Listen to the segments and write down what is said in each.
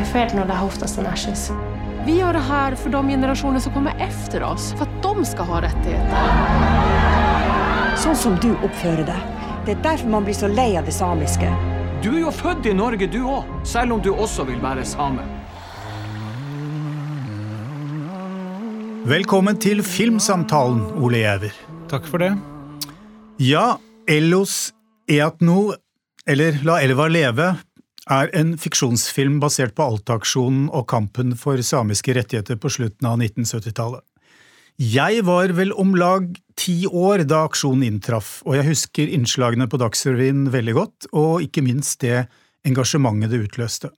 Vad är fel det här oftast en ashes? Vi gör det här för de generationer som kommer efter oss, för att de ska ha rättigheter. Sånn som du oppfører deg. Det er derfor man blir så lei av det samiske. Du er jo født i Norge, du òg, selv om du også vil være same. Velkommen til Filmsamtalen, Ole Gjæver. Takk for det. Ja, Ellos Eatno, eller La elva leve, er en fiksjonsfilm basert på Alta-aksjonen og kampen for samiske rettigheter på slutten av 1970-tallet. Jeg var vel om lag ti år da aksjonen inntraff, og jeg husker innslagene på Dagsrevyen veldig godt, og ikke minst det engasjementet det utløste.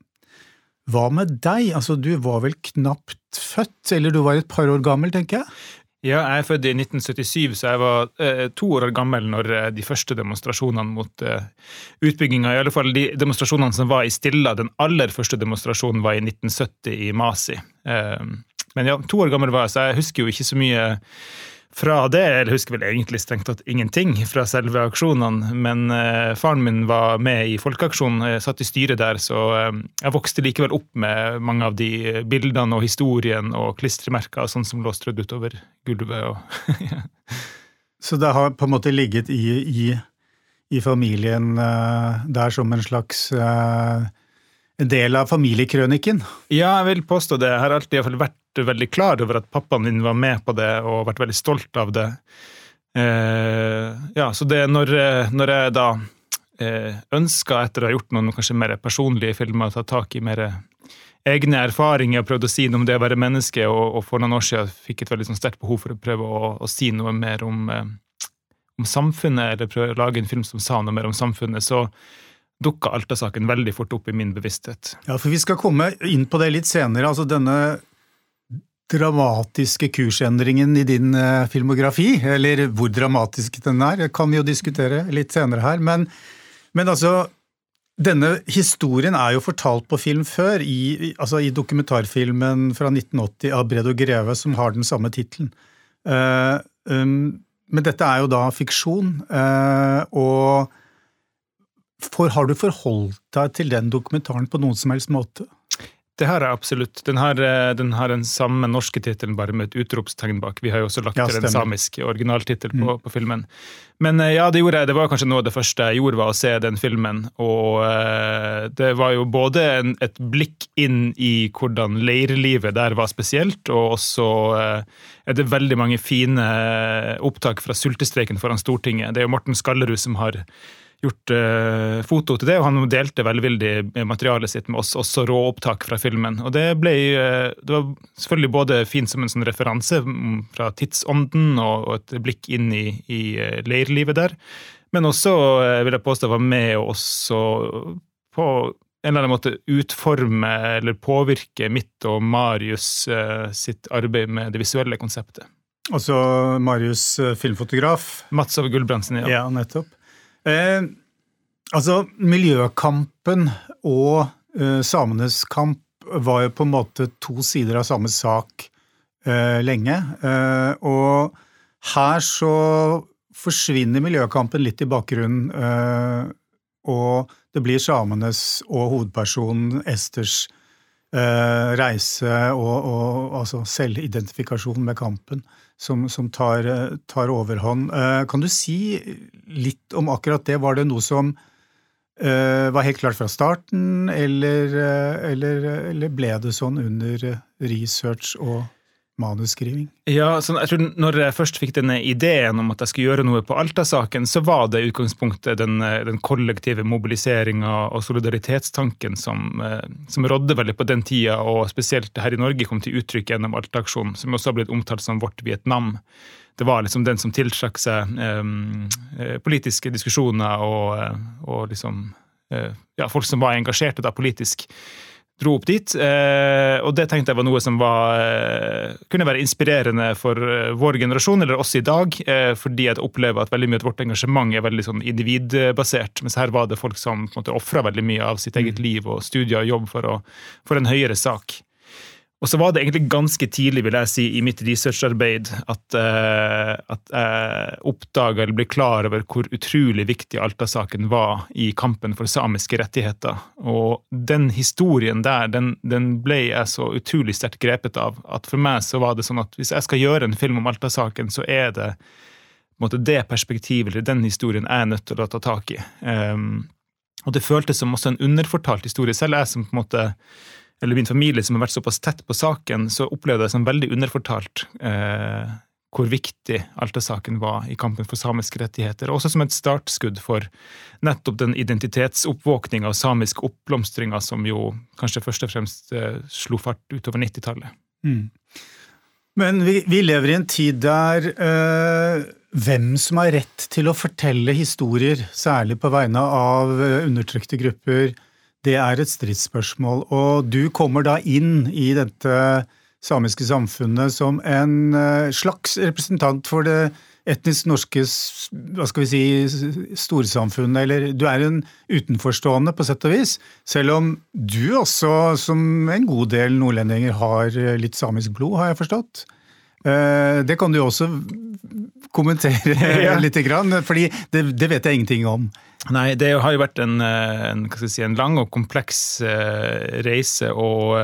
Hva med deg, altså du var vel knapt født, eller du var et par år gammel, tenker jeg? Ja, jeg er født i 1977, så jeg var eh, to år gammel når eh, de første demonstrasjonene mot eh, utbygginga, i alle fall de demonstrasjonene som var i Stilla, den aller første demonstrasjonen var i 1970 i Masi. Eh, men ja, to år gammel var jeg, så jeg husker jo ikke så mye fra det. Eller husker vel egentlig strengt tatt ingenting fra selve aksjonene. Men eh, faren min var med i Folkeaksjonen, jeg satt i styret der, så eh, jeg vokste likevel opp med mange av de bildene og historien og klistremerker sånn som lå strødd utover gulvet. Og, ja. Så det har på en måte ligget i, i, i familien eh, der som en slags en del av familiekrøniken? Ja, jeg vil påstå det. Jeg har alltid i hvert fall vært veldig klar over at pappaen din var med på det, og vært veldig stolt av det. Eh, ja, så det når, når jeg da eh, ønska, etter å ha gjort noen kanskje mer personlige filmer, å ta tak i mer egne erfaringer og prøvde å si noe om det å være menneske, og, og for noen år siden fikk et veldig sånn sterkt behov for å prøve å, å si noe mer om, eh, om samfunnet, eller prøve å lage en film som sa noe mer om samfunnet, så dukka Alta-saken veldig fort opp i min bevissthet. Ja, for vi skal komme inn på det litt senere. altså denne dramatiske kursendringen i din uh, filmografi, eller hvor dramatisk den er, kan vi jo diskutere litt senere her. Men, men, altså, denne historien er jo fortalt på film før, i, altså i dokumentarfilmen fra 1980 av Bredo Greve, som har den samme tittelen. Uh, um, men dette er jo da fiksjon, uh, og for, har du forholdt deg til den dokumentaren på noen som helst måte? Det har jeg absolutt. Den har, eh, den har den samme norske tittelen, bare med et utropstegn bak. Vi har jo også lagt ja, til en samisk originaltittel på, mm. på, filmen. Men eh, ja, det gjorde jeg. Det var kanskje noe av det første jeg gjorde, var å se den filmen. Og uh, det var jo både en, et blikk inn i hvordan leirlivet der var spesielt, og også uh, er det veldig mange fine opptak fra sultestreiken foran Stortinget. Det er jo Morten Skallerud som har gjort uh, foto til det, og han delte velvillig materialet sitt med oss, også råopptak fra filmen. Og det ble uh, det var selvfølgelig både fint som en sånn referanse fra tidsånden og, og et blikk inn i, i uh, leirlivet der, men også, vil jeg påstå, var med også på en eller annen måte utforme eller påvirke mitt og Marius sitt arbeid med det visuelle konseptet. Altså Marius filmfotograf? Mats av Gulbrandsen, ja. ja nettopp. Eh, altså, miljøkampen og eh, samenes kamp var jo på en måte to sider av samme sak eh, lenge. Eh, og her så forsvinner miljøkampen litt i bakgrunnen, eh, og det blir samenes og hovedpersonen Esters eh, reise og, og altså selvidentifikasjon med kampen som, som tar, tar, overhånd. Kan du si litt om akkurat det? Var det noe som uh, var helt klart fra starten, eller, uh, eller, eller, ble det sånn under research og manusskriving? Ja, så jeg tror Når jeg først fikk denne ideen om at jeg skulle gjøre noe på Alta-saken, så var det utgangspunktet den, den kollektive mobiliseringa og solidaritetstanken som, som rådde veldig på den tida, og spesielt her i Norge kom til uttrykk gjennom Alta-aksjonen, som også har blitt omtalt som vårt Vietnam det var liksom den som tiltrakk seg um, politiske diskusjoner og, eh, og liksom uh, ja, folk som var engasjerte da politisk, dro opp dit. Uh, og det tenkte jeg var noe som var, uh, kunne være inspirerende for vår generasjon, eller oss i dag, fordi jeg opplever at veldig mye av vårt engasjement er veldig sånn individbasert, mens her var det folk som på en måte ofra veldig mye av sitt eget mm. liv og studier og jobb for, å, for en høyere sak. Og så var det egentlig ganske tidlig vil jeg si, i mitt researcharbeid at, uh, at jeg oppdaga eller ble klar over hvor utrolig viktig Alta-saken var i kampen for samiske rettigheter. Og den historien der, den, den, ble jeg så utrolig sterkt grepet av at for meg så var det sånn at hvis jeg skal gjøre en film om Alta-saken, så er det måte, det perspektivet eller den historien jeg er nødt til å ta tak i. Um, og det føltes som også en underfortalt historie. Selv jeg som på en måte eller min familie som har vært såpass tett på saken, så opplevde jeg det som veldig underfortalt eh, hvor viktig Alta-saken var i kampen for samiske rettigheter. Også som et startskudd for nettopp den identitetsoppvåkninga og samiske oppblomstringa som jo kanskje først og fremst eh, slo fart utover 90-tallet. Mm. Men vi, vi, lever i en tid der eh, hvem som har rett til å fortelle historier, særlig på vegne av eh, undertrykte grupper, det er et stridsspørsmål. Og du kommer da inn i dette samiske samfunnet som en eh, slags representant for det etnisk norske hva skal vi si, storsamfunnet, eller du er en utenforstående på sett og vis, selv om du også, som en god del nordlendinger, har litt samisk blod, har jeg forstått. Eh, det kan du også kommentere ja. litt, fordi det, det, vet jeg ingenting om. Nei, det har jo vært en, eh, en, si, en lang og kompleks uh, reise. Og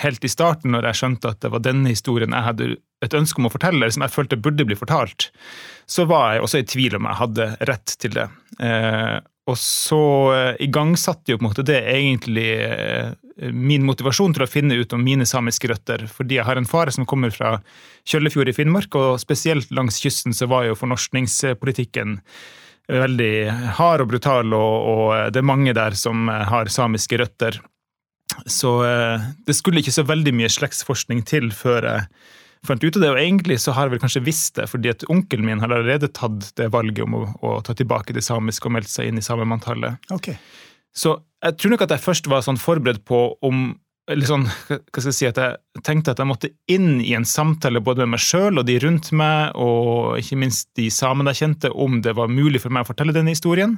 helt i starten, når jeg skjønte at det var denne historien jeg hadde et ønske om å fortelle, som jeg følte burde bli fortalt, så var jeg også i tvil om jeg hadde rett til det. Og så igangsatte jo på en måte det egentlig min motivasjon til å finne ut om mine samiske røtter. Fordi jeg har en far som kommer fra Kjøllefjord i Finnmark, og spesielt langs kysten så var jo fornorskningspolitikken veldig hard og brutal, og, og det er mange der som har samiske røtter. Så eh, det skulle ikke så veldig mye slektsforskning til før jeg fant ut av det. Og egentlig så har jeg vel kanskje visst det, fordi at onkelen min har allerede tatt det valget om å, å ta tilbake det samiske og meldt seg inn i samemanntallet. Okay. Så jeg tror nok at jeg først var sånn forberedt på om sånn, hva skal jeg si, at jeg tenkte at jeg måtte inn i en samtale både med meg sjøl og de rundt meg, og ikke minst de samene jeg kjente, om det var mulig for meg å fortelle denne historien.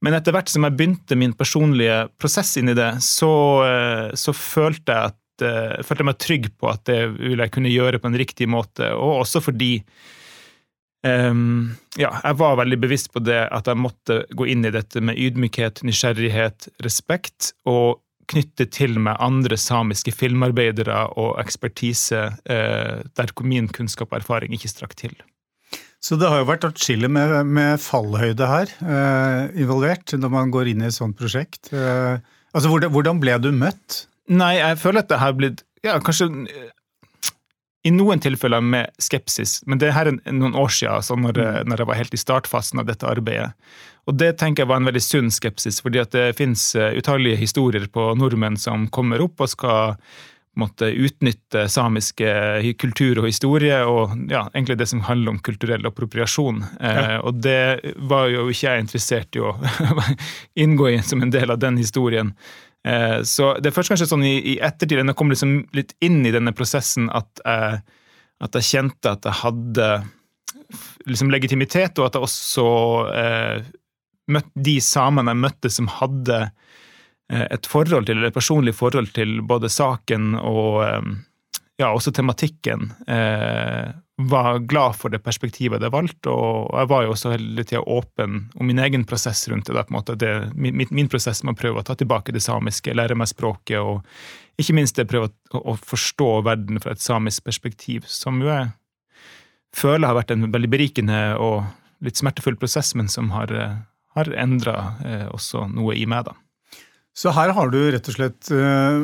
Men etter hvert som jeg begynte min personlige prosess inn i det, så, eh, så følte jeg at eh, følte jeg meg trygg på at det ville jeg kunne gjøre på en riktig måte, og også fordi um, ja, jeg var veldig bevisst på det at jeg måtte gå inn i dette med ydmykhet, nysgjerrighet, respekt, og knytte til meg andre samiske filmarbeidere og ekspertise uh, der min kunnskap og erfaring ikke strakk til. Så det har jo vært atskillig med, med, fallhøyde her uh, involvert når man går inn i et sånt prosjekt. Uh, altså, hvordan, hvordan, ble du møtt? Nei, jeg føler at det har blitt ja, kanskje i noen tilfeller med skepsis, men det her er noen år siden, altså når, mm. når, jeg var helt i startfasen av dette arbeidet. Og det tenker jeg var en veldig sunn skepsis, fordi at det finnes eh, utallige historier på nordmenn som kommer opp og skal måtte utnytte samiske kultur og historie, og ja, egentlig det som handler om kulturell appropriasjon. Eh, ja. Eh, og det var jo ikke jeg interessert i å inngå i som en del av den historien. Eh, så det er først kanskje sånn i, i ettertid, når jeg kom liksom litt inn i denne prosessen, at jeg, at jeg kjente at jeg hadde liksom legitimitet, og at jeg også eh, møtte de samene jeg møtte som hadde eh, et forhold til, eller et personlig forhold til både saken og eh, ja, også tematikken, eh, var glad for det perspektivet jeg valgte, og jeg var jo også hele tida åpen om min egen prosess rundt det. på en måte, det min, min, prosess med å prøve å ta tilbake det samiske, lære meg språket, og ikke minst det prøve å, å forstå verden fra et samisk perspektiv, som jo jeg føler har vært en veldig berikende og litt smertefull prosess, men som har har endra eh, også noe i meg, da. Så her har du rett og slett uh,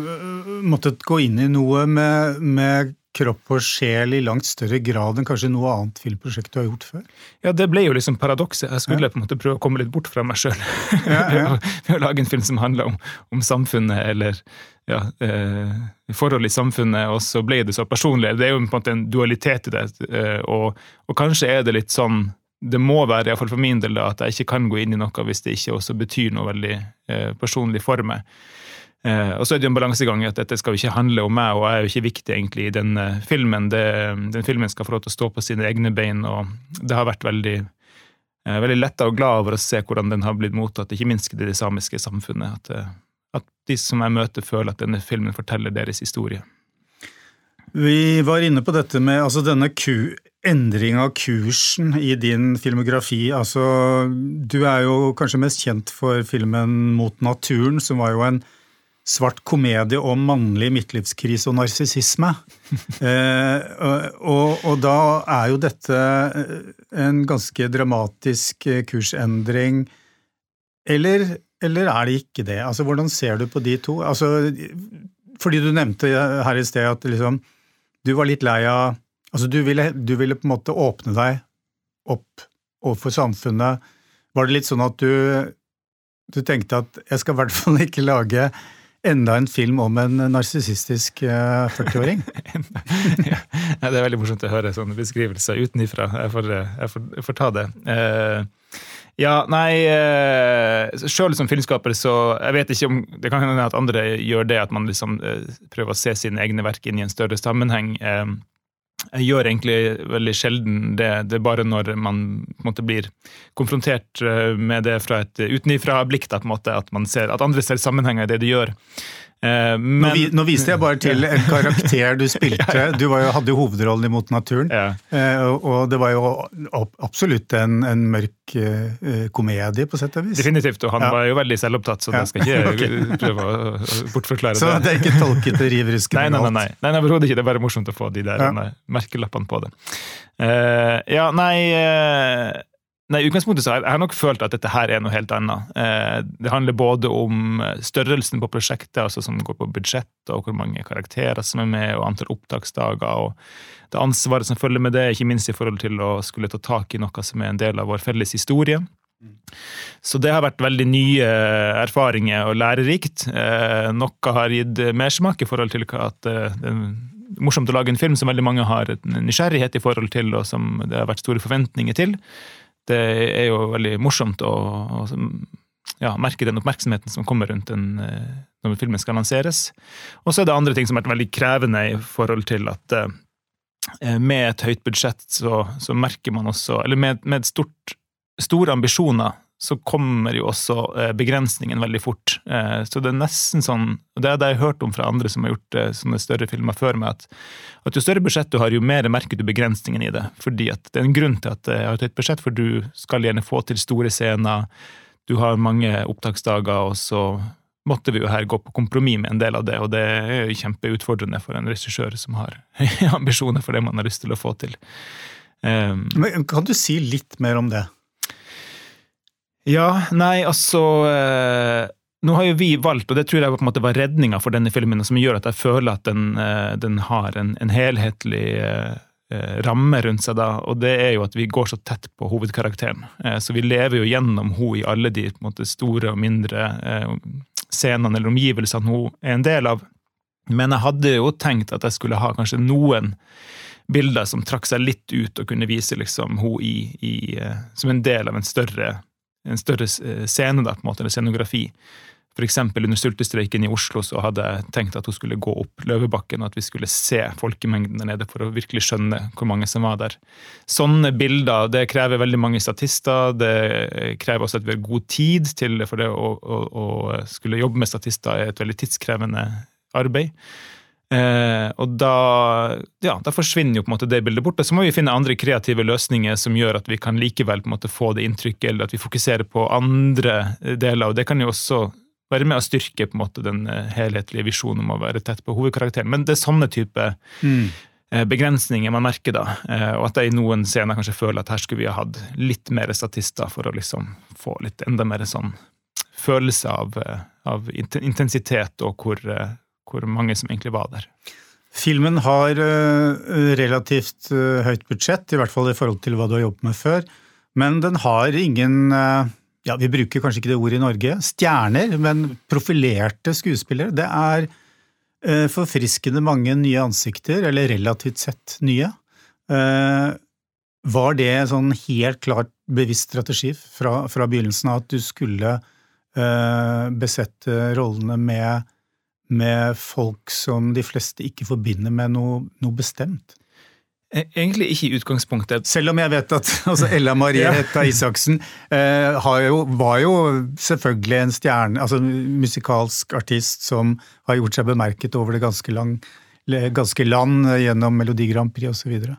måttet gå inn i noe med, med, kropp og sjel i langt større grad enn kanskje noe annet filmprosjekt du har gjort før? Ja, det ble jo liksom paradokset. Jeg skulle ja. på en måte prøve å komme litt bort fra meg sjøl. Ja, ja. Ved å lage en film som handler om, om samfunnet, eller ja, eh, forhold i samfunnet, og så ble det så personlig. Det er jo på en måte en dualitet i det, eh, og, og kanskje er det litt sånn det må være, iallfall for min del, da, at jeg ikke kan gå inn i noe hvis det ikke også betyr noe veldig eh, personlig for meg. Eh, og så er det jo en balansegang at dette skal jo ikke handle om meg, og jeg er jo ikke viktig egentlig i den uh, filmen. Det, den filmen skal få lov til å stå på sine egne bein, og det har vært veldig, eh, veldig letta og glad over å se hvordan den har blitt mottatt, ikke minst i det samiske samfunnet. At, eh, at de som jeg møter, føler at denne filmen forteller deres historie. Vi var inne på dette med altså denne ku, endring av kursen i din filmografi. Altså, du er jo kanskje mest kjent for filmen Mot naturen, som var jo en svart komedie om mannlig midtlivskrise og narsissisme. eh, og, og, da er jo dette en ganske dramatisk kursendring. Eller, eller er det ikke det? Altså, Hvordan ser du på de to? Altså, fordi du nevnte her i sted at liksom, du var litt lei av Altså, du ville, du ville, på en måte åpne deg opp overfor samfunnet. Var det litt sånn at du, du tenkte at jeg skal i hvert fall ikke lage enda en film om en narsissistisk 40-åring? ja, det er veldig morsomt å høre sånne beskrivelser utenifra. Jeg får, jeg jeg får ta det. Uh, ja, nei Sjøl som filmskaper, så jeg vet ikke om Det kan hende at andre gjør det, at man liksom prøver å se sine egne verk inn i en større sammenheng. Uh, jeg gjør egentlig veldig sjelden det. Det er bare når man måte, blir konfrontert eh, med det fra et utenifra-blikk, at, at, at andre ser sammenhenger i det de gjør. Eh, men, nå, nå, viste jeg bare til en karakter du spilte. Du jo, hadde jo hovedrollen i Mot naturen. Ja. Eh, og det var jo absolutt en, en mørk uh, komedie, på sett og vis. Definitivt, og han ja. var jo veldig selvopptatt, så ja. jeg skal ikke okay. prøve å bortforklare så det. Så det er ikke tolket til riv ruskende Nei, nei, nei. nei, nei overhodet ikke. Det er bare morsomt å få de der merkelappene på det. Uh, ja, nei uh, Nei, utgangspunktet så har jeg nok følt at dette her er noe helt annet. Eh, det handler både om eh, størrelsen på prosjektet, altså som går på budsjett, og hvor mange karakterer som er med, og antall opptaksdager, og det ansvaret som følger med det, ikke minst i forhold til å skulle ta tak i noe som er en del av vår felles historie. Så det har vært veldig nye erfaringer og lærerikt. Eh, noe har gitt mersmak i forhold til at det er morsomt å lage en film som veldig mange har nysgjerrighet i forhold til, og som det har vært store forventninger til det er jo veldig morsomt å, å ja, merke den oppmerksomheten som kommer rundt den eh, når filmen skal lanseres. Og så er det andre ting som har vært veldig krevende i forhold til at eh, med et høyt budsjett så, så merker man også Eller med, med stort, store ambisjoner så kommer jo også eh, begrensningen veldig fort. Eh, så det er nesten sånn, og det er det jeg har hørt om fra andre som har gjort eh, sånne større filmer før meg, at, at jo større budsjett du har, jo mer merker du begrensningen i det. Fordi at det er en grunn til at jeg har et budsjett, for du skal gjerne få til store scener, du har mange opptaksdager, og så måtte vi jo her gå på kompromiss med en del av det, og det er jo kjempeutfordrende for en regissør som har ambisjoner for det man har lyst til å få til. Um, Men kan du si litt mer om det? Ja, nei, altså eh, Nå har jo vi valgt, og det tror jeg på en måte var redninga for denne filmen, som gjør at jeg føler at den, eh, den har en, en helhetlig eh, ramme rundt seg, da, og det er jo at vi går så tett på hovedkarakteren. Så vi lever jo gjennom henne i alle de måte, store og mindre scenene eller omgivelsene hun er en del av. Men jeg hadde jo tenkt at jeg skulle ha kanskje noen bilder som trakk seg litt ut og kunne vise liksom hun i, i, som en del av en større en større eh, scene, da, på en måte, eller scenografi. Eksempel under sultestreiken i Oslo så hadde jeg tenkt at hun skulle gå opp Løvebakken, og at vi skulle se folkemengden der nede for å virkelig skjønne hvor mange som var der. Sånne bilder det krever veldig mange statister. Det krever også at vi har god tid til det, for det å, å, å skulle jobbe med statister er et veldig tidskrevende arbeid. Eh, og da, ja, da forsvinner jo på en måte det bildet bort. Og så må vi finne andre kreative løsninger som gjør at vi kan likevel på en måte få det inntrykket, eller at vi fokuserer på andre deler. og Det kan jo også være med å styrke på en måte den eh, helhetlige visjonen om å være tett på hovedkarakteren. Men det er sånne type mm. begrensninger man merker da. Eh, og at jeg i noen scener kanskje føler at her skulle vi ha hatt litt mer statister for å liksom få litt enda mer sånn følelse av, av intensitet og hvor hvor mange som egentlig var der. Filmen har uh, relativt uh, høyt budsjett, i hvert fall i forhold til hva du har jobbet med før. Men den har ingen uh, ja, Vi bruker kanskje ikke det ordet i Norge. Stjerner, men profilerte skuespillere. Det er forfriskende mange nye ansikter, eller relativt sett nye. Var det sånn helt klart bevisst strategi fra, fra begynnelsen av at du skulle besette rollene med med folk som de fleste ikke forbinder med noe, noe bestemt? E, egentlig ikke i utgangspunktet. Selv om jeg vet at altså Ella Marie Hetta Isaksen eh, jo, var jo selvfølgelig en stjerne, altså musikalsk artist som har gjort seg bemerket over det ganske lang, ganske land gjennom Melodi Grand Prix osv.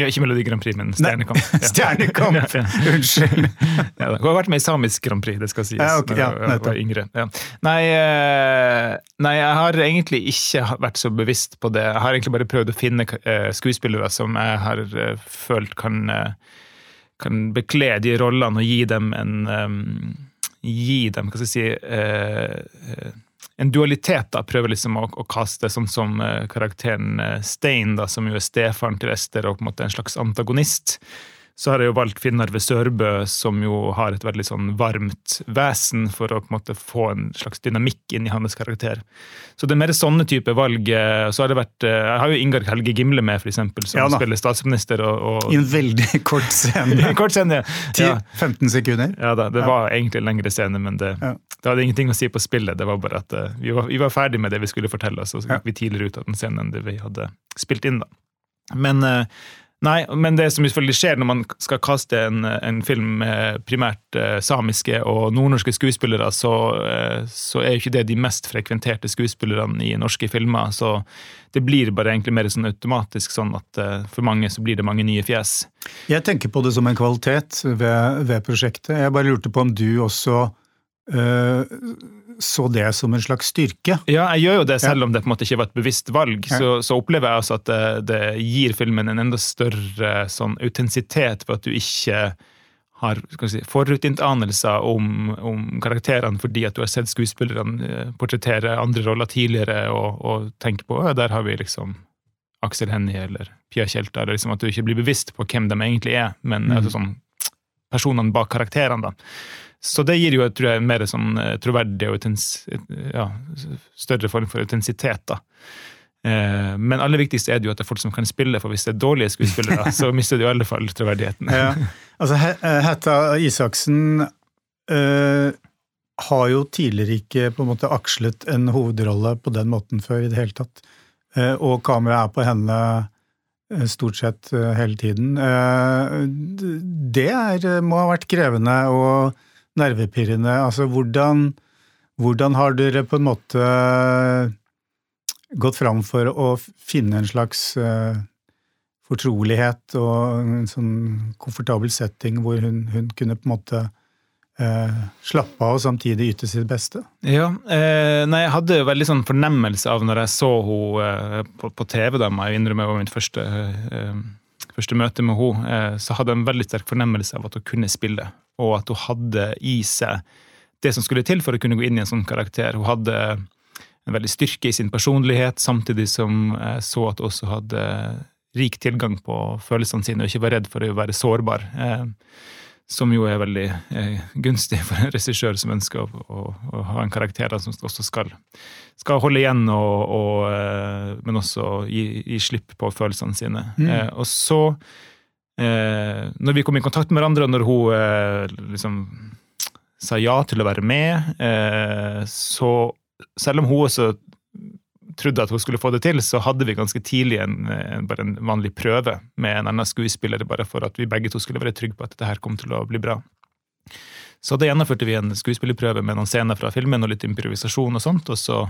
Ja, ikke Melodi Grand Prix, men Stjernekamp. Ja. Stjernekamp! Unnskyld. ja, hun har vært med i Samisk Grand Prix, det skal sies. Ja, okay, ja, jeg var yngre. Ja. Nei, eh, nei, jeg har egentlig ikke vært så bevisst på det. Jeg har egentlig bare prøvd å finne eh, skuespillere som jeg har eh, følt kan, kan bekle de rollene og gi dem en Gi dem, hva skal jeg si en dualitet. da, Prøver liksom å, å kaste sånn som uh, karakteren uh, Stein, da, som jo er stefaren til Ester og på en måte en slags antagonist. Så har jeg jo valgt Finnarve Sørbø, som jo har et veldig sånn varmt vesen, for å på en måte få en slags dynamikk inn i hans karakter. Så det er mer sånne type valg. Eh, så har det vært, eh, Jeg har jo Ingar Helge Gimle med, eksempel, som ja, spiller statsminister. Og, og... I en veldig kort scene. kort scene, ja. 10-15 sekunder. Ja da, det var egentlig en lengre scene, men det, ja. det, hadde ingenting å si på spillet. Det var bare at uh, vi, var, vi var ferdig med det vi skulle fortelle, og så gikk vi tidligere ut av den scenen enn det vi hadde spilt inn. da. Men Nei, men det som selvfølgelig skjer når man skal kaste en, en film med primært eh, samiske og nordnorske skuespillere, så, eh, så, er jo ikke det de mest frekventerte skuespillerne i norske filmer. Så det blir bare egentlig mer sånn automatisk sånn at eh, for mange så blir det mange nye fjes. Jeg tenker på det som en kvalitet ved, ved prosjektet. Jeg bare lurte på om du også så det som en slags styrke. Ja, jeg gjør jo det, selv om det på en måte ikke var et bevisst valg. Så, så, opplever jeg altså at det, det, gir filmen en enda større sånn autentisitet ved at du ikke har si, forutinnanelser om, om, karakterene fordi at du har sett skuespillerne eh, portrettere andre roller tidligere og, og tenker på der har vi liksom Aksel Hennie eller Pia Tjelta. Liksom at du ikke blir bevisst på hvem de egentlig er, men mm. altså, sånn, personene bak karakterene. da. Så det gir jo tror jeg, mer sånn eh, troverdig og ja, større form for autentisitet. da. Eh, men aller viktigst er det jo at det er folk som kan spille, for hvis det er dårlige skuespillere, så mister de i alle fall troverdigheten. ja. Altså, eh, Hetta Isaksen eh, har jo tidligere ikke på en måte akslet en hovedrolle på den måten før i det hele tatt. Eh, og kameraet er på henne stort sett hele tiden. Det er, må ha vært krevende. og nervepirrende. Altså hvordan, hvordan har dere på en måte gått fram for å finne en slags uh, fortrolighet og en sånn komfortabel setting hvor hun, hun kunne på en måte uh, slappe av og samtidig yte sitt beste? Ja, eh, nei, jeg hadde jo veldig sånn fornemmelse av når jeg så henne eh, på, på, TV, da må jeg innrømme var mitt første, eh, første møte med henne, så hadde jeg en veldig sterk fornemmelse av at hun kunne spille og at hun hadde i seg det som skulle til for å kunne gå inn i en sånn karakter. Hun hadde en veldig styrke i sin personlighet, samtidig som jeg så at hun også hadde rik tilgang på følelsene sine og ikke var redd for å være sårbar. Eh, som jo er veldig eh, gunstig for en regissør som ønsker å, å, å, ha en karakter som også skal, skal holde igjen, og, og, eh, men også gi, gi, slipp på følelsene sine. Mm. Og så eh, Når vi kom i kontakt med hverandre, og når hun eh, liksom sa ja til å være med, eh, så selv om hun også trodde at hun skulle få det til, så hadde vi ganske tidlig en, en, bare en vanlig prøve med en annen skuespiller, bare for at vi begge to skulle være trygge på at dette her kom til å bli bra. Så da gjennomførte vi en skuespillerprøve med noen scener fra filmen og litt improvisasjon og sånt, og så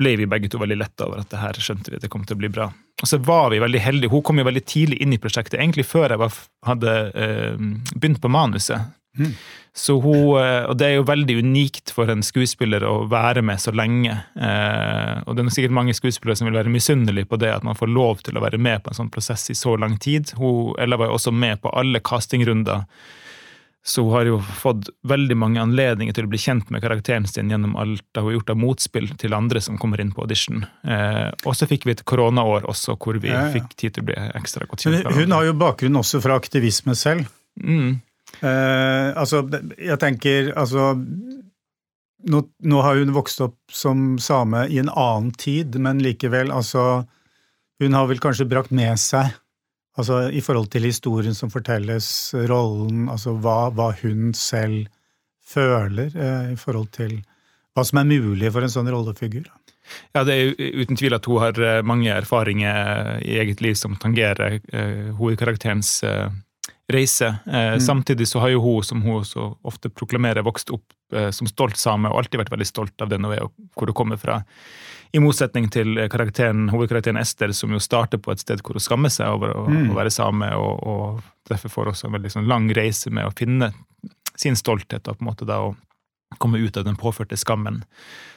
ble vi begge to veldig letta over at det her skjønte vi at det kom til å bli bra. Og så var vi veldig heldige. Hun kom jo veldig tidlig inn i prosjektet, egentlig før jeg hadde eh, begynt på manuset. Mm. Så hun, eh, og det er jo veldig unikt for en skuespiller å være med så lenge. Eh, og det er sikkert mange skuespillere som vil være misunnelige på det, at man får lov til å være med på en sånn prosess i så lang tid. Hun, Ella var jo også med på alle castingrunder så hun har jo fått veldig mange anledninger til å bli kjent med karakteren sin gjennom alt hun har gjort av motspill til andre som kommer inn på audition. Eh, og så fikk vi et koronaår også, hvor vi ja, ja. fikk tid til å bli ekstra godt kjent. Hun, hun har jo bakgrunn også fra aktivisme selv. Mm. Eh, altså, jeg tenker altså nå, nå, har hun vokst opp som same i en annen tid, men likevel, altså Hun har vel kanskje brakt med seg Altså i forhold til historien som fortelles, rollen, altså hva, hva hun selv føler eh, i forhold til hva som er mulig for en sånn rollefigur. Ja, Det er uten tvil at hun har eh, mange erfaringer i eget liv som tangerer eh, hovedkarakterens eh, reise. Eh, mm. Samtidig så har jo hun, som hun så ofte proklamerer, vokst opp eh, som stolt same og alltid vært veldig stolt av den hun er og hvor hun kommer fra. I motsetning til karakteren, hovedkarakteren Ester, som jo starter på et sted hvor hun skammer seg over å, mm. å være same, og, og, derfor får også en veldig sånn lang reise med å finne sin stolthet og på en måte da å komme ut av den påførte skammen.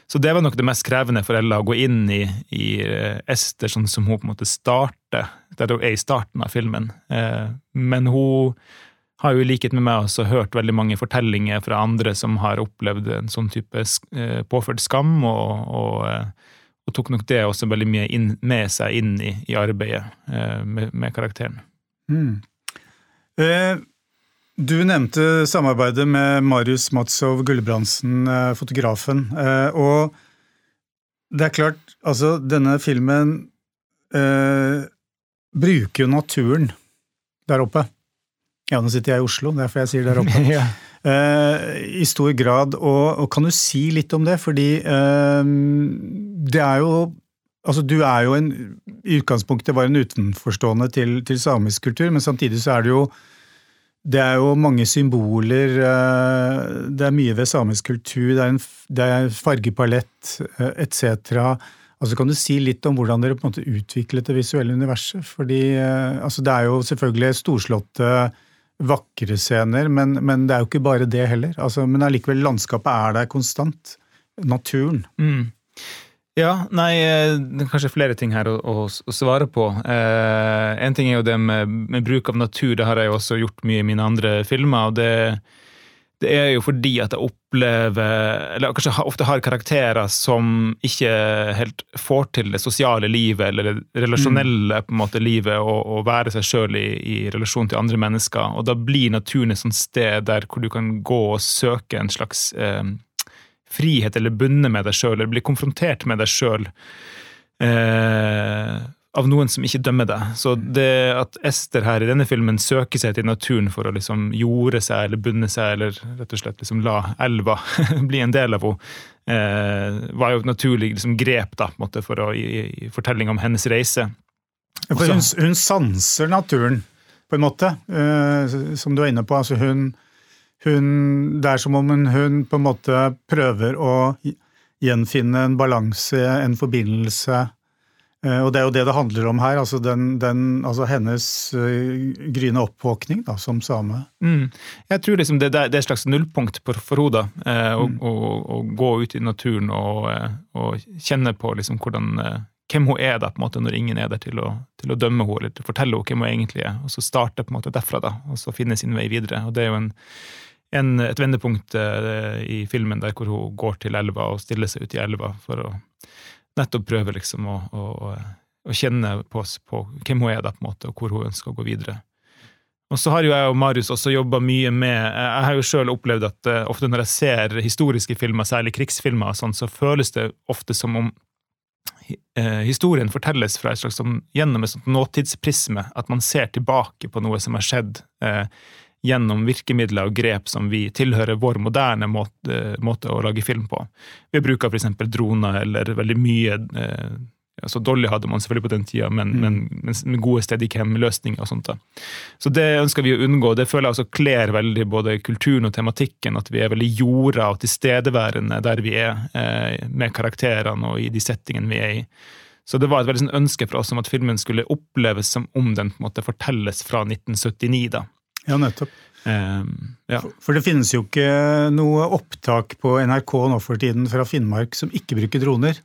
Så det var nok det mest krevende for Ella, å gå inn i, i eh, Ester sånn som hun på en måte starter, der hun er i starten av filmen. Eh, men hun har jo i likhet med meg også hørt veldig mange fortellinger fra andre som har opplevd en sånn type eh, påført skam, og, og, og, tok nok det også veldig mye inn, med seg inn i, i arbeidet med, med, karakteren. Mm. Eh, du nevnte samarbeidet med Marius Matsov Gulbrandsen, eh, fotografen. Eh, og det er klart, altså denne filmen eh, bruker jo naturen der oppe. Ja, nå sitter jeg i Oslo, derfor jeg sier der oppe. ja. eh, I stor grad. Og, og, kan du si litt om det? Fordi eh, det er jo Altså, du er jo en, i utgangspunktet var en utenforstående til, til samisk kultur, men samtidig så er det jo det er jo mange symboler. Eh, det er mye ved samisk kultur. Det er, en, det er fargepalett eh, etc. Altså, kan du si litt om hvordan dere på en måte utviklet det visuelle universet? Fordi eh, altså, Det er jo selvfølgelig storslåtte, vakre scener, men, men, det er jo ikke bare det heller. Altså, men allikevel, landskapet er der konstant. Naturen. Mm. Ja, nei, eh, det er kanskje flere ting her å, å, å svare på. Eh, en ting er jo det med, med, bruk av natur, det har jeg jo også gjort mye i mine andre filmer. og det, det er jo fordi at jeg opplever, eller kanskje ofte har karakterer som ikke helt får til det sosiale livet, eller det relasjonelle på en måte livet, og, være seg sjøl i, i, relasjon til andre mennesker. Og da blir naturen et sånt sted der hvor du kan gå og søke en slags eh, frihet eller bundet med deg sjøl, eller bli konfrontert med deg sjøl eh, av noen som ikke dømmer deg. Så det at Ester her i denne filmen søker seg til naturen for å liksom jorde seg eller bunde seg, eller rett og slett liksom la elva bli en del av henne, eh, var jo et naturlig liksom grep da, måte, for å i, i fortelling om hennes reise. For hun, hun sanser naturen, på en måte, eh, som du er inne på. altså hun hun, det er som om hun, hun, på en måte prøver å gjenfinne en balanse, en forbindelse. Eh, og det er jo det det handler om her. altså, den, den, altså Hennes uh, gryende oppvåkning da, som same. Mm. Jeg tror liksom det, det, er et slags nullpunkt for, for henne. Eh, å, mm. å, å, gå ut i naturen og, eh, og kjenne på liksom hvordan hvem hun er da, på en måte, når ingen er der til å, til å dømme henne eller fortelle henne hvem hun egentlig er. Og så starte på en måte derfra, da, og så finne sin vei videre. og det er jo en en, et vendepunkt uh, i filmen der hvor hun går til elva og stiller seg ut i elva for å nettopp prøve liksom å, å, å kjenne på, på, hvem hun er, da, på en måte, og hvor hun ønsker å gå videre. Og så har jo jeg og Marius også jobba mye med Jeg har jo sjøl opplevd at uh, ofte når jeg ser historiske filmer, særlig krigsfilmer, sånn, så føles det ofte som om uh, historien fortelles fra et slags som, gjennom et sånt nåtidsprisme. At man ser tilbake på noe som har skjedd. Uh, gjennom virkemidler og grep som vi tilhører vår moderne måte, måte å lage film på. Vi bruker f.eks. droner eller veldig mye eh, altså Dolly hadde man selvfølgelig på den tida, men, mm. men, men med gode steadycam-løsninger og sånt. da. Så det ønsker vi å unngå. Det føler jeg også kler veldig både kulturen og tematikken, at vi er veldig jorda og tilstedeværende der vi er, eh, med karakterene og i de settingene vi er i. Så det var et veldig sånn ønske fra oss om at filmen skulle oppleves som om den på en måte fortelles fra 1979. da. Ja, nettopp. Um, ja. For, for, det finnes jo ikke noe opptak på NRK nå for tiden fra Finnmark som ikke bruker droner.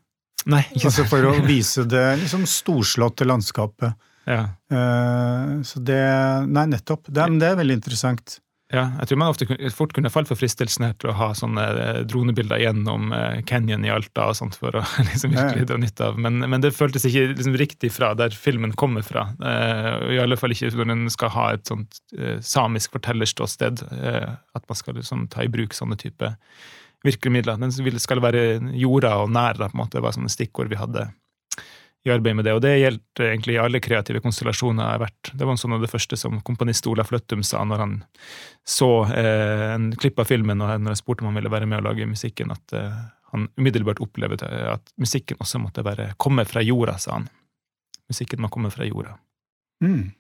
Nei, ikke altså For å vise det liksom storslåtte landskapet. Ja. Uh, så det Nei, nettopp. Det, det er veldig interessant. Ja, jeg tror man ofte fort kunne falt for fristelsen her til å ha sånne eh, dronebilder gjennom eh, Canyon i Alta og sånt for å liksom virkelig dra nytte av. Men, men, det føltes ikke liksom riktig fra der filmen kommer fra. Uh, I alle fall ikke når den skal ha et sånt samisk fortellerståsted. At man skal liksom ta i bruk sånne type virkemidler. Den skal være jorda og nær, på en måte, det var sånne stikkord vi hadde i arbeidet med det. Og det gjelder egentlig i alle kreative konstellasjoner jeg har vært. Det var sånn av det første som komponist Olaf Løttum sa når han så eh, en klipp av filmen, og når jeg spurte om han ville være med å lage musikken, at eh, han umiddelbart opplevde at musikken også måtte være, komme fra jorda, sa han. Musikken må komme fra jorda. Mm.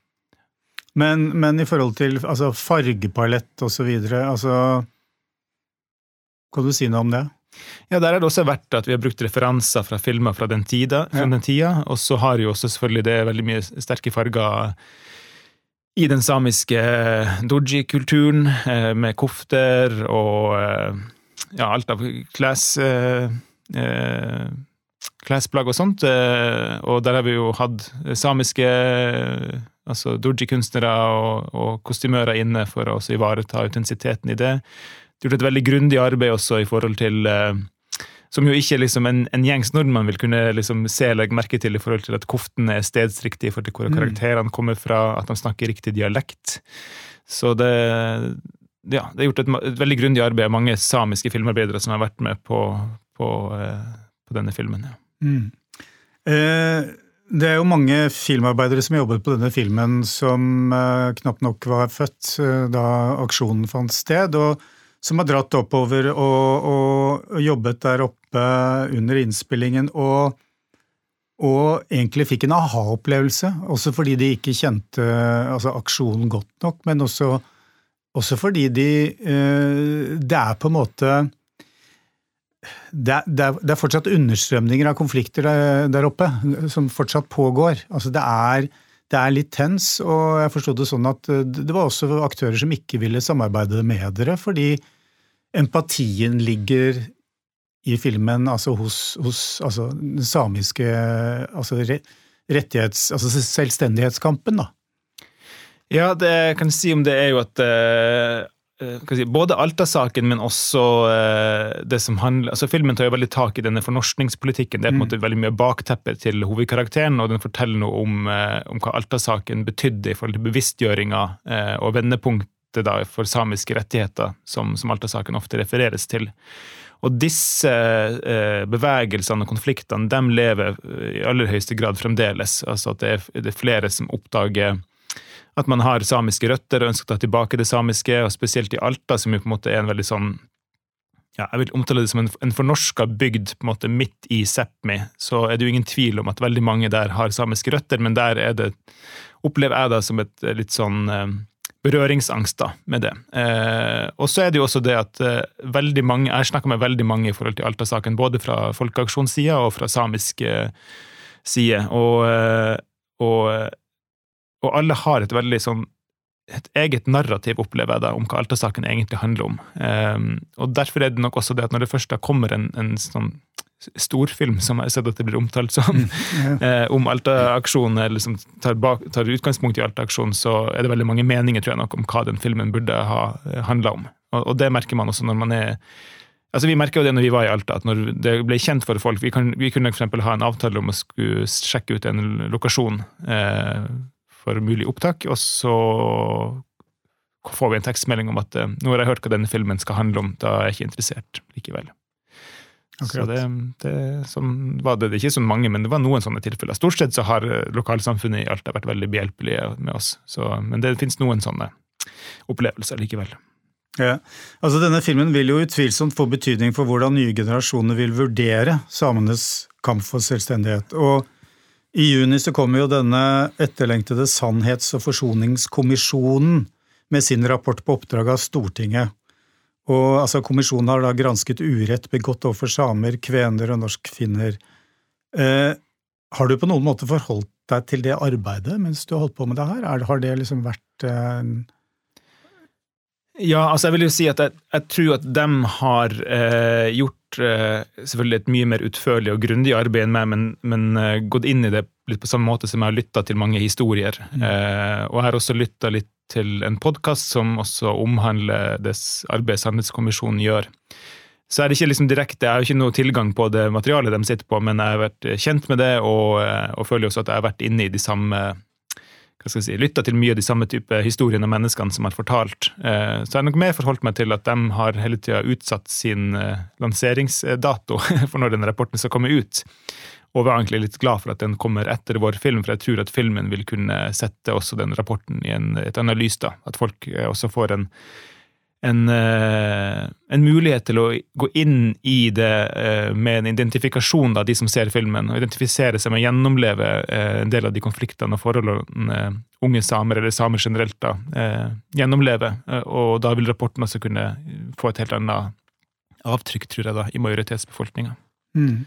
Men, men, i forhold til altså, fargepalett og så videre, altså Kan du si noe om det? Ja, Der er det også verdt at vi har brukt referanser fra filmer fra den tida. Fra ja. den tida og så har jo også selvfølgelig det veldig mye sterke farger i den samiske eh, doji-kulturen, eh, med kofter og eh, ja, alt av kles... Klesplagg og sånt. Og der har vi jo hatt samiske altså doji-kunstnere og, og, kostymører inne for å ivareta autentisiteten i det. Det gjort et veldig grundig arbeid også i forhold til som jo ikke liksom en, en gjengs nordmann vil kunne liksom se eller legge merke til i forhold til at koftene er stedsriktige i forhold til hvor mm. karakterene kommer fra, at de snakker riktig dialekt. Så det, ja, det er gjort et, et veldig grundig arbeid av mange samiske filmarbeidere som har vært med på, på, eh, på denne filmen. Ja. Mm. Eh, det er jo mange filmarbeidere som jobbet på denne filmen som eh, knapt nok var født eh, da aksjonen fant sted. og som har dratt oppover og, og, jobbet der oppe under innspillingen og, og egentlig fikk en aha-opplevelse. Også fordi de ikke kjente altså, aksjonen godt nok, men også, også fordi de eh, Det er på en måte det er, det, er, fortsatt understrømninger av konflikter der, oppe, som fortsatt pågår. Altså det er, det er litt tens, og jeg forsto det sånn at det var også aktører som ikke ville samarbeide med dere, fordi empatien ligger i filmen, altså hos, hos altså, den samiske altså, rettighets... Altså selvstendighetskampen, da. Ja, det jeg kan si om det, er jo at uh, si, Både Alta-saken, men også uh, det som handler altså Filmen tar jo veldig tak i denne fornorskningspolitikken. Det er på en mm. måte veldig mye bakteppet til hovedkarakteren, og den forteller noe om, uh, om hva Alta-saken betydde i forhold til bevisstgjøringa og vendepunktet da, for samiske rettigheter, som, som Alta-saken ofte refereres til. Og disse eh, bevegelsene og konfliktene de lever i aller høyeste grad fremdeles. Altså at det er, flere som oppdager at man har samiske røtter og ønsker å ta tilbake det samiske, og spesielt i Alta, som jo på en måte er en veldig sånn ja, Jeg vil omtale det som en, en fornorska bygd på en måte midt i Sápmi. Så er det jo ingen tvil om at veldig mange der har samiske røtter, men der er det, opplever jeg det som et litt sånn eh, da, med det. Eh, og så er det jo også det at eh, veldig mange, jeg snakka med veldig mange i forhold til Alta-saken, både fra folkeaksjonssida og fra samisk eh, side, og, eh, og, eh, og, alle har et veldig sånn et eget narrativ, opplever jeg da, om hva Alta-saken egentlig handler om. Um, og Derfor er det nok også det at når det først da kommer en, en sånn storfilm, som jeg har sett at det blir omtalt som, mm, yeah. om Alta-aksjonen, eller som tar, tar, utgangspunkt i Alta-aksjonen, så er det veldig mange meninger tror jeg nok om hva den filmen burde ha eh, handla om. Og, og, det merker man også når man er Altså Vi merka det når vi var i Alta, at når det ble kjent for folk Vi, kan, vi kunne f.eks. ha en avtale om å skulle sjekke ut en lokasjon eh, for mulig opptak, og så får vi en tekstmelding om at eh, nå har jeg hørt hva denne filmen skal handle om, da er jeg ikke interessert likevel. Akkurat. Så det, det, sånn var det, ikke så mange, men det var noen sånne tilfeller. Stort sett så har eh, lokalsamfunnet i Alta vært veldig behjelpelige med oss, så, men det finnes noen sånne opplevelser likevel. Ja, altså Denne filmen vil jo utvilsomt få betydning for hvordan nye generasjoner vil vurdere samenes kamp for selvstendighet. Og i juni så kommer jo denne etterlengtede Sannhets- og forsoningskommisjonen med sin rapport på oppdrag av Stortinget. Og altså, Kommisjonen har da gransket urett begått overfor samer, kvener og norskfinner. Eh, har du på noen måte forholdt deg til det arbeidet mens du har holdt på med det her? Er, har det liksom vært eh, Ja, altså jeg vil jo si at jeg, jeg tror at de har eh, gjort selvfølgelig et mye mer utførlig og grundig arbeid enn meg, men, men eh, gått inn i det litt på samme måte som jeg har lytta til mange historier. Mm. Eh, og jeg har også lytta litt til en podkast som også omhandler det arbeidet Sannhetskommisjonen gjør. Så er det ikke liksom direkte, Jeg har ikke noe tilgang på det materialet de sitter på, men jeg har vært kjent med det, og, og føler også at jeg har vært inne i de samme hva skal jeg si, Lytta til mye av de samme type historiene og menneskene som har fortalt. Eh, så jeg har nok mer forholdt meg til at de har hele tida utsatt sin eh, lanseringsdato for når den rapporten skal komme ut. Og var egentlig litt glad for at den kommer etter vår film, for jeg tror at filmen vil kunne sette også den rapporten i en, et analys. da, At folk eh, også får en, en, eh, en, mulighet til å gå inn i det eh, med en identifikasjon av de som ser filmen, og identifisere seg med å gjennomleve eh, en del av de konfliktene og forholdene unge samer, eller samer generelt, da, gjennomlever. Og da vil rapporten også kunne få et helt annet avtrykk, tror jeg, da, i majoritetsbefolkninga. Mm.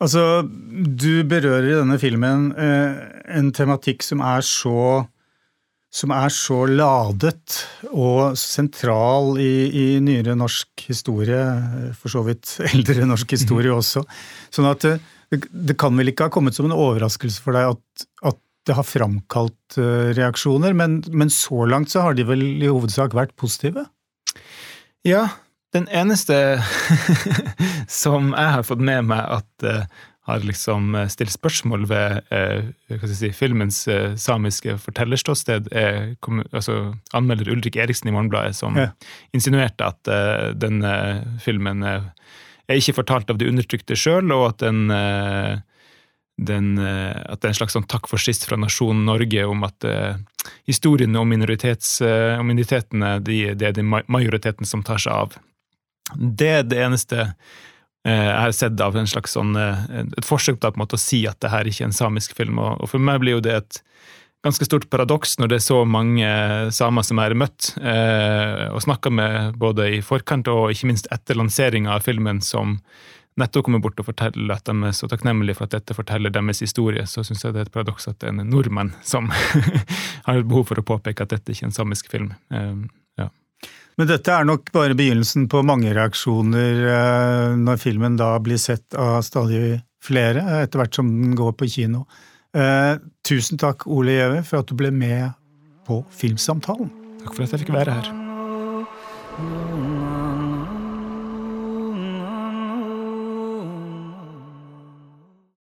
Altså, du berører i denne filmen en tematikk som er så som er så ladet og sentral i, i, nyere norsk historie, for så vidt eldre norsk historie mhm. også. Sånn at det, det kan vel ikke ha kommet som en overraskelse for deg at, at det har framkalt uh, reaksjoner, men, men, så langt så har de vel i hovedsak vært positive? Ja, den eneste som jeg har fått med meg at uh, har liksom eh, stilt spørsmål ved eh, si, filmens eh, samiske fortellerståsted, er altså, anmelder Ulrik Eriksen i Morgenbladet, som ja. insinuerte at eh, denne filmen er ikke fortalt av de undertrykte sjøl, og at den, eh, den, eh, at det er en slags sånn takk for sist fra nasjonen Norge om at historiene om, om minoritetene de, det er det majoriteten som tar seg av. Det er det eneste Eh, jeg har sett av en slags sånn, eh, et forsøk på, måte, å si at det her ikke er en samisk film. Og, for meg blir jo det et ganske stort paradoks når det er så mange samer som jeg har møtt eh, og snakka med både i forkant og ikke minst etter lanseringa av filmen, som nettopp kommer bort og forteller at de er så takknemlige for at dette forteller deres historie. Så syns jeg det er et paradoks at det er en nordmann som har behov for å påpeke at dette ikke er en samisk film. Men dette er nok bare begynnelsen på mange reaksjoner eh, når filmen da blir sett av stadig flere, etter hvert som den går på kino. Eh, tusen takk, Ole Gjøve, for at du ble med på Filmsamtalen. Takk for at jeg fikk være her.